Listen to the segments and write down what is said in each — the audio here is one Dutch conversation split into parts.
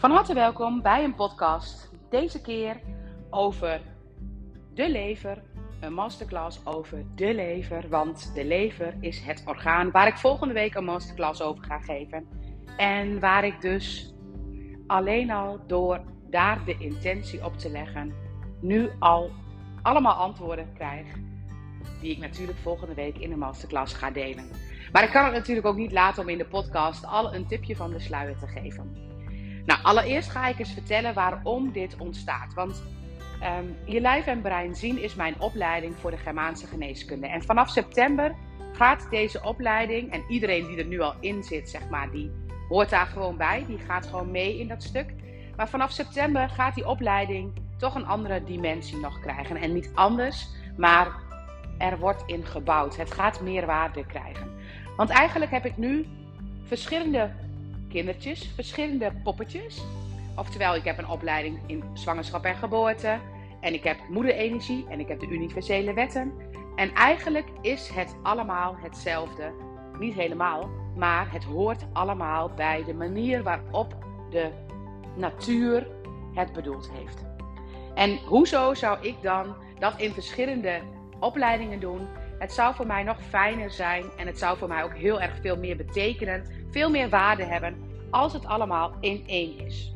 Van harte welkom bij een podcast. Deze keer over de lever. Een masterclass over de lever. Want de lever is het orgaan waar ik volgende week een masterclass over ga geven. En waar ik dus alleen al door daar de intentie op te leggen, nu al allemaal antwoorden krijg. Die ik natuurlijk volgende week in de masterclass ga delen. Maar ik kan het natuurlijk ook niet laten om in de podcast al een tipje van de sluier te geven. Nou, allereerst ga ik eens vertellen waarom dit ontstaat. Want ehm, je lijf en brein zien is mijn opleiding voor de Germaanse geneeskunde. En vanaf september gaat deze opleiding, en iedereen die er nu al in zit, zeg maar, die hoort daar gewoon bij. Die gaat gewoon mee in dat stuk. Maar vanaf september gaat die opleiding toch een andere dimensie nog krijgen. En niet anders, maar er wordt in gebouwd. Het gaat meer waarde krijgen. Want eigenlijk heb ik nu verschillende kindertjes, verschillende poppetjes. Oftewel, ik heb een opleiding in zwangerschap en geboorte. En ik heb moederenergie en ik heb de universele wetten. En eigenlijk is het allemaal hetzelfde. Niet helemaal, maar het hoort allemaal bij de manier waarop de natuur het bedoeld heeft. En hoezo zou ik dan dat in verschillende opleidingen doen? Het zou voor mij nog fijner zijn en het zou voor mij ook heel erg veel meer betekenen, veel meer waarde hebben als het allemaal in één is.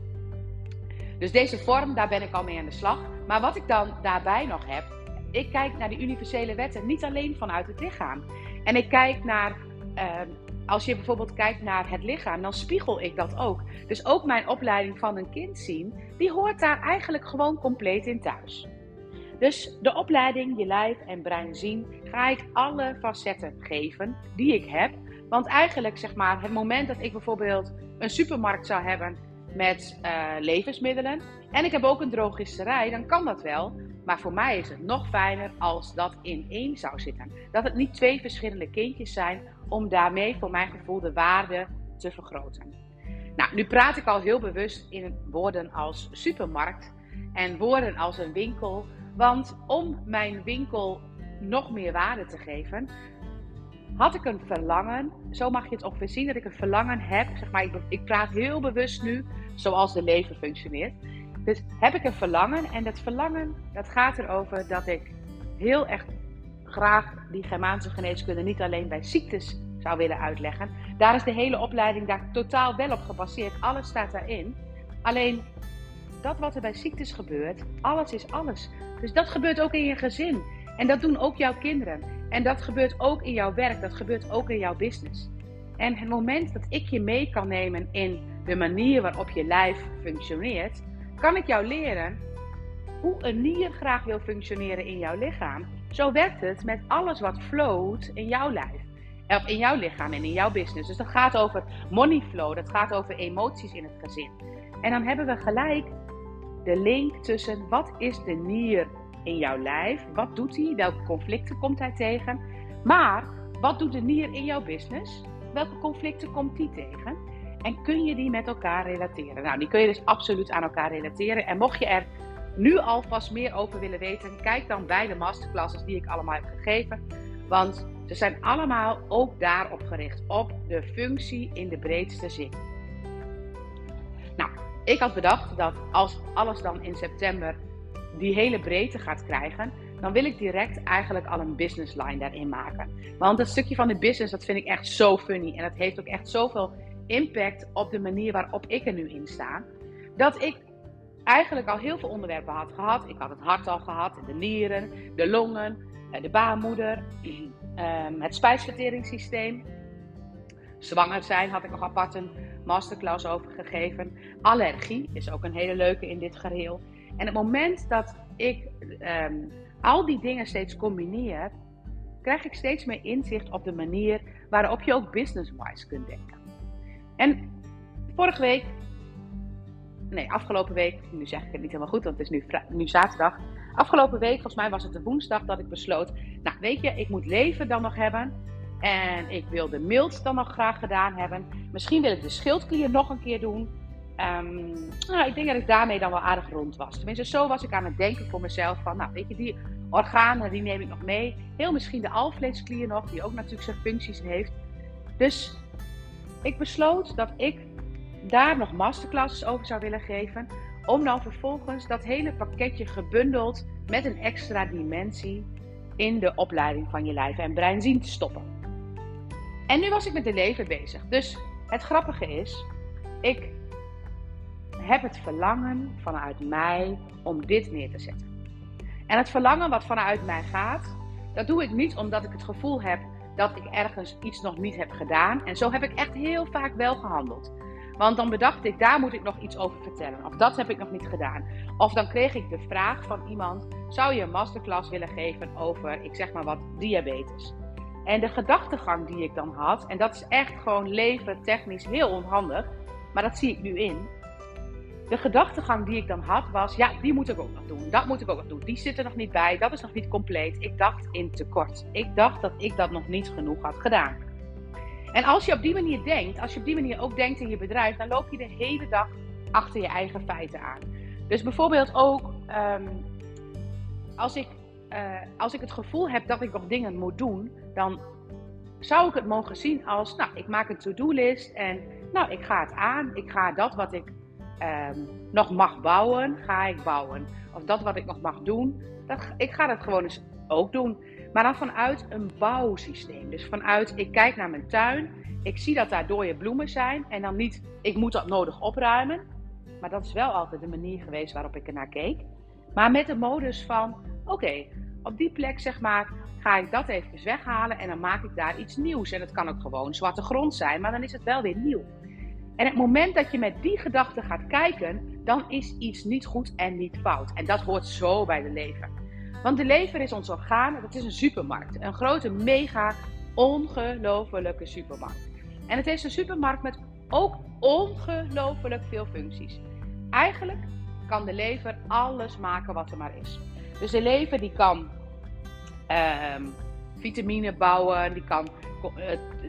Dus deze vorm, daar ben ik al mee aan de slag. Maar wat ik dan daarbij nog heb, ik kijk naar de universele wetten niet alleen vanuit het lichaam. En ik kijk naar, ehm, als je bijvoorbeeld kijkt naar het lichaam, dan spiegel ik dat ook. Dus ook mijn opleiding van een kind zien, die hoort daar eigenlijk gewoon compleet in thuis. Dus de opleiding Je Lijf en Brein Zien ga ik alle facetten geven die ik heb. Want eigenlijk, zeg maar, het moment dat ik bijvoorbeeld een supermarkt zou hebben met uh, levensmiddelen en ik heb ook een drogisterij, dan kan dat wel. Maar voor mij is het nog fijner als dat in één zou zitten. Dat het niet twee verschillende kindjes zijn om daarmee voor mijn gevoel de waarde te vergroten. Nou, nu praat ik al heel bewust in woorden als supermarkt en woorden als een winkel. Want om mijn winkel nog meer waarde te geven, had ik een verlangen, zo mag je het ongeveer zien, dat ik een verlangen heb. Zeg maar, ik, ik praat heel bewust nu zoals de leven functioneert. Dus heb ik een verlangen en dat verlangen dat gaat erover dat ik heel erg graag die Germaanse geneeskunde niet alleen bij ziektes zou willen uitleggen. Daar is de hele opleiding daar totaal wel op gebaseerd. Alles staat daarin. Alleen dat wat er bij ziektes gebeurt, alles is alles. Dus dat gebeurt ook in je gezin. En dat doen ook jouw kinderen. En dat gebeurt ook in jouw werk, dat gebeurt ook in jouw business. En het moment dat ik je mee kan nemen in de manier waarop je lijf functioneert, kan ik jou leren hoe een nier graag wil functioneren in jouw lichaam. Zo werkt het met alles wat float in jouw lijf. Of in jouw lichaam en in jouw business. Dus dat gaat over money flow, dat gaat over emoties in het gezin. En dan hebben we gelijk de link tussen wat is de nier in jouw lijf? Wat doet hij? Welke conflicten komt hij tegen? Maar wat doet de nier in jouw business? Welke conflicten komt die tegen? En kun je die met elkaar relateren? Nou, die kun je dus absoluut aan elkaar relateren. En mocht je er nu alvast meer over willen weten, kijk dan bij de masterclasses die ik allemaal heb gegeven. Want ze zijn allemaal ook daarop gericht, op de functie in de breedste zin. Nou, ik had bedacht dat als alles dan in september die hele breedte gaat krijgen, dan wil ik direct eigenlijk al een business line daarin maken. Want dat stukje van de business, dat vind ik echt zo funny. En dat heeft ook echt zoveel impact op de manier waarop ik er nu in sta. Dat ik eigenlijk al heel veel onderwerpen had gehad. Ik had het hart al gehad, de nieren, de longen, eh, de baarmoeder, ehm, het spijsverteringssysteem. Zwanger zijn had ik nog apart een masterclass over gegeven. Allergie is ook een hele leuke in dit geheel. En het moment dat ik ehm, al die dingen steeds combineer, krijg ik steeds meer inzicht op de manier waarop je ook business-wise kunt denken. En vorige week, nee, afgelopen week, nu zeg ik het niet helemaal goed, want het is nu, nu zaterdag. Afgelopen week, volgens mij was het de woensdag, dat ik besloot, nou weet je, ik moet leven dan nog hebben. En ik wil de mild dan nog graag gedaan hebben. Misschien wil ik de schildklier nog een keer doen. Um, nou, ik denk dat ik daarmee dan wel aardig rond was. Tenminste, zo was ik aan het denken voor mezelf van, nou weet je, die organen die neem ik nog mee. Heel misschien de alvleesklier nog, die ook natuurlijk zijn functies heeft. Dus ik besloot dat ik daar nog masterclasses over zou willen geven. Om dan vervolgens dat hele pakketje gebundeld met een extra dimensie in de opleiding van je lijf en brein zien te stoppen. En nu was ik met de leven bezig. Dus het grappige is, ik heb het verlangen vanuit mij om dit neer te zetten. En het verlangen wat vanuit mij gaat, dat doe ik niet omdat ik het gevoel heb dat ik ergens iets nog niet heb gedaan. En zo heb ik echt heel vaak wel gehandeld. Want dan bedacht ik, daar moet ik nog iets over vertellen. Of dat heb ik nog niet gedaan. Of dan kreeg ik de vraag van iemand: zou je een masterclass willen geven over, ik zeg maar wat, diabetes? En de gedachtegang die ik dan had, en dat is echt gewoon leven technisch heel onhandig, maar dat zie ik nu in. De gedachtegang die ik dan had was, ja, die moet ik ook nog doen. Dat moet ik ook nog doen. Die zit er nog niet bij. Dat is nog niet compleet. Ik dacht in tekort. Ik dacht dat ik dat nog niet genoeg had gedaan. En als je op die manier denkt, als je op die manier ook denkt in je bedrijf, dan loop je de hele dag achter je eigen feiten aan. Dus bijvoorbeeld ook ehm, als, ik, uh, als ik het gevoel heb dat ik nog dingen moet doen, dan zou ik het mogen zien als, nou, ik maak een to-do-list en nou, ik ga het aan. Ik ga dat wat ik um, nog mag bouwen, ga ik bouwen. Of dat wat ik nog mag doen, dat, ik ga dat gewoon eens ook doen. Maar dan vanuit een bouwsysteem. Dus vanuit, ik kijk naar mijn tuin, ik zie dat daar dode bloemen zijn. En dan niet, ik moet dat nodig opruimen. Maar dat is wel altijd de manier geweest waarop ik ernaar keek. Maar met de modus van, oké, op die plek zeg maar, ga ik dat even weghalen en dan maak ik daar iets nieuws. En het kan ook gewoon zwarte grond zijn, maar dan is het wel weer nieuw. En het moment dat je met die gedachte gaat kijken, dan is iets niet goed en niet fout. En dat hoort zo bij de lever. Want de lever is ons orgaan, dat is een supermarkt. Een grote, mega, ongelofelijke supermarkt. En het is een supermarkt met ook ongelooflijk veel functies. Eigenlijk kan de lever alles maken wat er maar is. Dus de lever die kan uh, vitamine bouwen, die kan uh,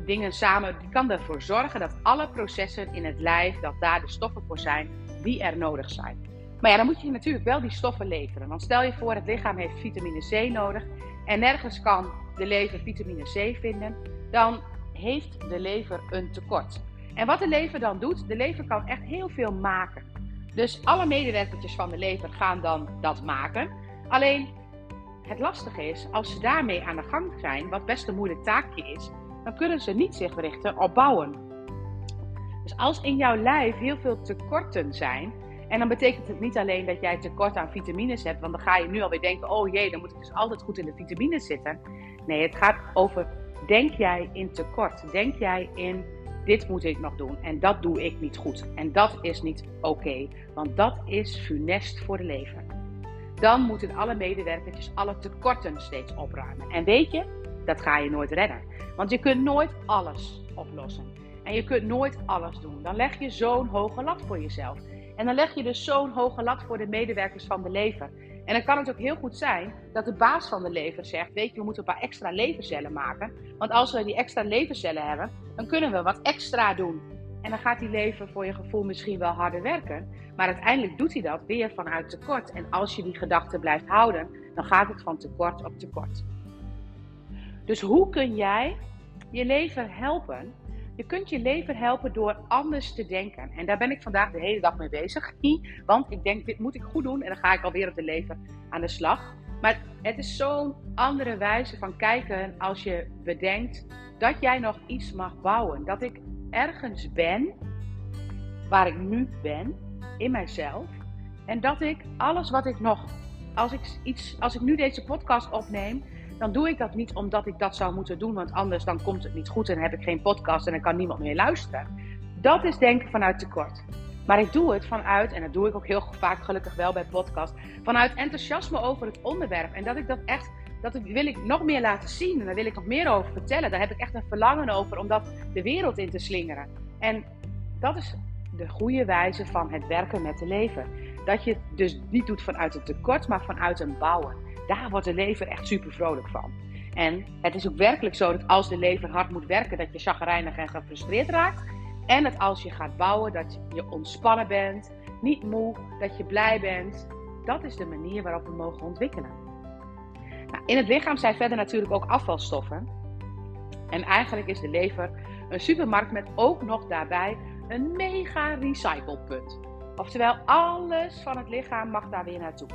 dingen samen, die kan ervoor zorgen dat alle processen in het lijf, dat daar de stoffen voor zijn die er nodig zijn. Maar ja, dan moet je natuurlijk wel die stoffen leveren. Want stel je voor, het lichaam heeft vitamine C nodig en nergens kan de lever vitamine C vinden, dan heeft de lever een tekort. En wat de lever dan doet, de lever kan echt heel veel maken. Dus alle medewerkertjes van de lever gaan dan dat maken. Alleen het lastige is, als ze daarmee aan de gang zijn, wat best een moeilijk taakje is, dan kunnen ze niet zich richten op bouwen. Dus als in jouw lijf heel veel tekorten zijn, en dan betekent het niet alleen dat jij tekort aan vitamines hebt, want dan ga je nu alweer denken: oh jee, dan moet ik dus altijd goed in de vitamines zitten. Nee, het gaat over: denk jij in tekort? Denk jij in dit moet ik nog doen en dat doe ik niet goed. En dat is niet oké, want dat is funest voor de lever. Dan moeten alle medewerkers alle tekorten steeds opruimen. En weet je, dat ga je nooit redden. Want je kunt nooit alles oplossen. En je kunt nooit alles doen. Dan leg je zo'n hoge lat voor jezelf. En dan leg je dus zo'n hoge lat voor de medewerkers van de lever. En dan kan het ook heel goed zijn dat de baas van de lever zegt: Weet je, we moeten een paar extra levercellen maken. Want als we die extra levercellen hebben, dan kunnen we wat extra doen. En dan gaat die lever voor je gevoel misschien wel harder werken. Maar uiteindelijk doet hij dat weer vanuit tekort. En als je die gedachte blijft houden, dan gaat het van tekort op tekort. Dus hoe kun jij je lever helpen? Je kunt je lever helpen door anders te denken. En daar ben ik vandaag de hele dag mee bezig. Want ik denk, dit moet ik goed doen. En dan ga ik alweer op de lever aan de slag. Maar het is zo'n andere wijze van kijken als je bedenkt dat jij nog iets mag bouwen. Dat ik ergens ben, waar ik nu ben, in mijzelf. En dat ik alles wat ik nog, als ik, iets, als ik nu deze podcast opneem, dan doe ik dat niet omdat ik dat zou moeten doen, want anders dan komt het niet goed en heb ik geen podcast en dan kan niemand meer luisteren. Dat is denken vanuit tekort. Maar ik doe het vanuit, en dat doe ik ook heel vaak gelukkig wel bij podcast, vanuit enthousiasme over het onderwerp. En dat ik dat echt, dat wil ik nog meer laten zien en daar wil ik nog meer over vertellen. Daar heb ik echt een verlangen over om dat de wereld in te slingeren. En dat is de goede wijze van het werken met de lever. Dat je het dus niet doet vanuit een tekort, maar vanuit een bouwen. Daar wordt de lever echt super vrolijk van. En het is ook werkelijk zo dat als de lever hard moet werken, dat je chagrijnig en gefrustreerd raakt. En dat als je gaat bouwen, dat je ontspannen bent, niet moe, dat je blij bent. Dat is de manier waarop we mogen ontwikkelen. Nou, in het lichaam zijn verder natuurlijk ook afvalstoffen. En eigenlijk is de lever een supermarkt met ook nog daarbij een mega recyclepunt. Oftewel, alles van het lichaam mag daar weer naartoe.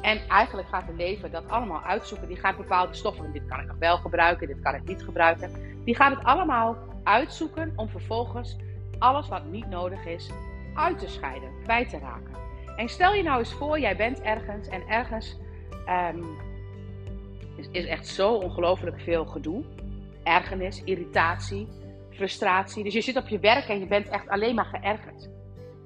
En eigenlijk gaat de lever dat allemaal uitzoeken. Die gaat bepaalde stoffen, dit kan ik nog wel gebruiken, dit kan ik niet gebruiken. Die gaat het allemaal uitzoeken om vervolgens alles wat niet nodig is uit te scheiden, kwijt te raken. En stel je nou eens voor, jij bent ergens en ergens um, is, is echt zo ongelooflijk veel gedoe. Ergernis, irritatie, frustratie. Dus je zit op je werk en je bent echt alleen maar geërgerd.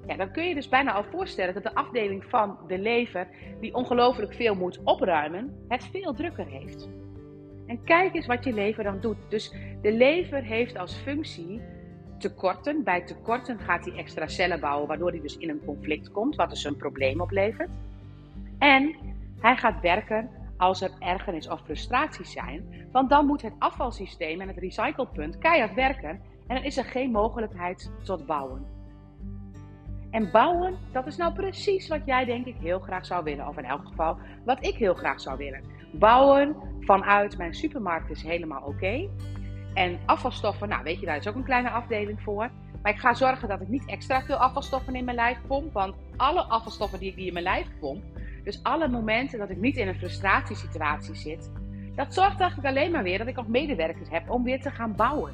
Ja, dan kun je dus bijna al voorstellen dat de afdeling van de lever, die ongelooflijk veel moet opruimen, het veel drukker heeft. En kijk eens wat je lever dan doet. Dus de lever heeft als functie tekorten. Bij tekorten gaat hij extra cellen bouwen, waardoor hij dus in een conflict komt, wat dus een probleem oplevert. En hij gaat werken als er ergernis of frustraties zijn, want dan moet het afvalsysteem en het recyclepunt keihard werken en dan is er geen mogelijkheid tot bouwen. En bouwen, dat is nou precies wat jij denk ik heel graag zou willen. Of in elk geval wat ik heel graag zou willen. Bouwen vanuit mijn supermarkt is helemaal oké. En afvalstoffen, nou weet je, daar is ook een kleine afdeling voor. Maar ik ga zorgen dat ik niet extra veel afvalstoffen in mijn lijf pomp. Want alle afvalstoffen die ik in mijn lijf pomp, dus alle momenten dat ik niet in een frustratiesituatie zit, dat zorgt eigenlijk alleen maar weer dat ik nog medewerkers heb om weer te gaan bouwen.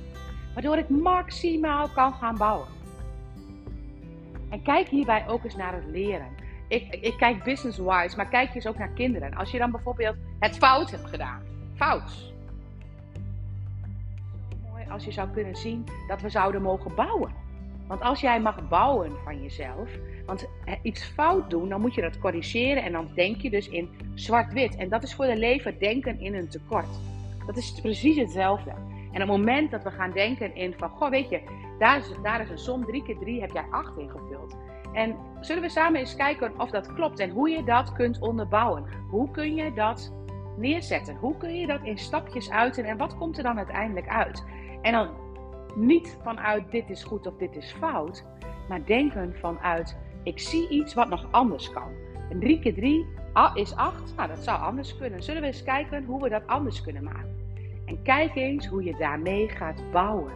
Waardoor ik maximaal kan gaan bouwen. En kijk hierbij ook eens naar het leren. Ik, ik kijk business-wise, maar kijk eens ook naar kinderen. Als je dan bijvoorbeeld het fout hebt gedaan. Fout. Mooi als je zou kunnen zien dat we zouden mogen bouwen. Want als jij mag bouwen van jezelf, want iets fout doen, dan moet je dat corrigeren en dan denk je dus in zwart-wit. En dat is voor de lever denken in een tekort. Dat is precies hetzelfde. En op het moment dat we gaan denken in van, goh, weet je, daar is, daar een som, 3 keer 3 heb jij 8 ingevuld. En zullen we samen eens kijken of dat klopt en hoe je dat kunt onderbouwen? Hoe kun je dat neerzetten? Hoe kun je dat in stapjes uiten en wat komt er dan uiteindelijk uit? En dan niet vanuit dit is goed of dit is fout, maar denken vanuit ik zie iets wat nog anders kan. En 3 keer 3 is 8, nou dat zou anders kunnen. Zullen we eens kijken hoe we dat anders kunnen maken? En kijk eens hoe je daarmee gaat bouwen.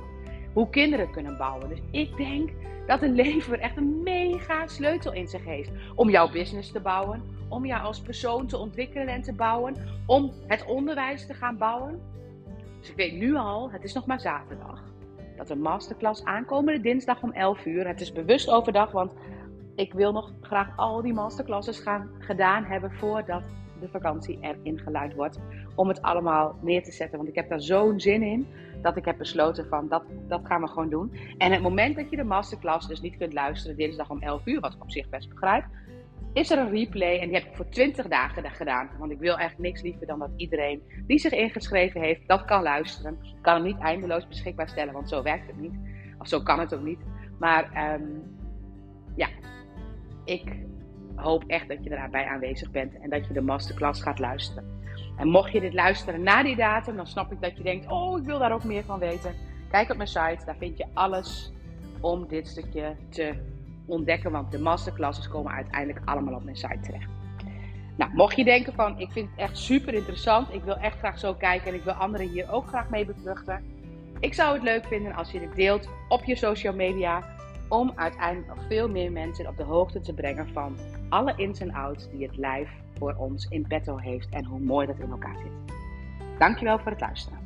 Hoe kinderen kunnen bouwen. Dus ik denk dat een lever echt een mega sleutel in zich heeft. Om jouw business te bouwen. Om jou als persoon te ontwikkelen en te bouwen. Om het onderwijs te gaan bouwen. Dus ik weet nu al, het is nog maar zaterdag. Dat een masterclass aankomende dinsdag om 11 uur. Het is bewust overdag, want ik wil nog graag al die masterclasses gaan gedaan hebben voordat de vakantie erin geluid wordt. Om het allemaal neer te zetten. Want ik heb daar zo'n zin in dat ik heb besloten van dat, dat gaan we gewoon doen. En het moment dat je de masterclass dus niet kunt luisteren dinsdag om 11 uur, wat ik op zich best begrijp, is er een replay. En die heb ik voor 20 dagen gedaan. Want ik wil echt niks liever dan dat iedereen die zich ingeschreven heeft, dat kan luisteren. Ik kan hem niet eindeloos beschikbaar stellen, want zo werkt het niet. Of zo kan het ook niet. Maar um, ja, ik hoop echt dat je daarbij aanwezig bent en dat je de masterclass gaat luisteren. En mocht je dit luisteren na die datum, dan snap ik dat je denkt: Oh, ik wil daar ook meer van weten. Kijk op mijn site, daar vind je alles om dit stukje te ontdekken. Want de masterclasses komen uiteindelijk allemaal op mijn site terecht. Nou, mocht je denken van ik vind het echt super interessant, ik wil echt graag zo kijken en ik wil anderen hier ook graag mee bevruchten. Ik zou het leuk vinden als je dit deelt op je social media om uiteindelijk nog veel meer mensen op de hoogte te brengen van alle ins en outs die het lijf voor ons in petto heeft en hoe mooi dat in elkaar zit. Dankjewel voor het luisteren.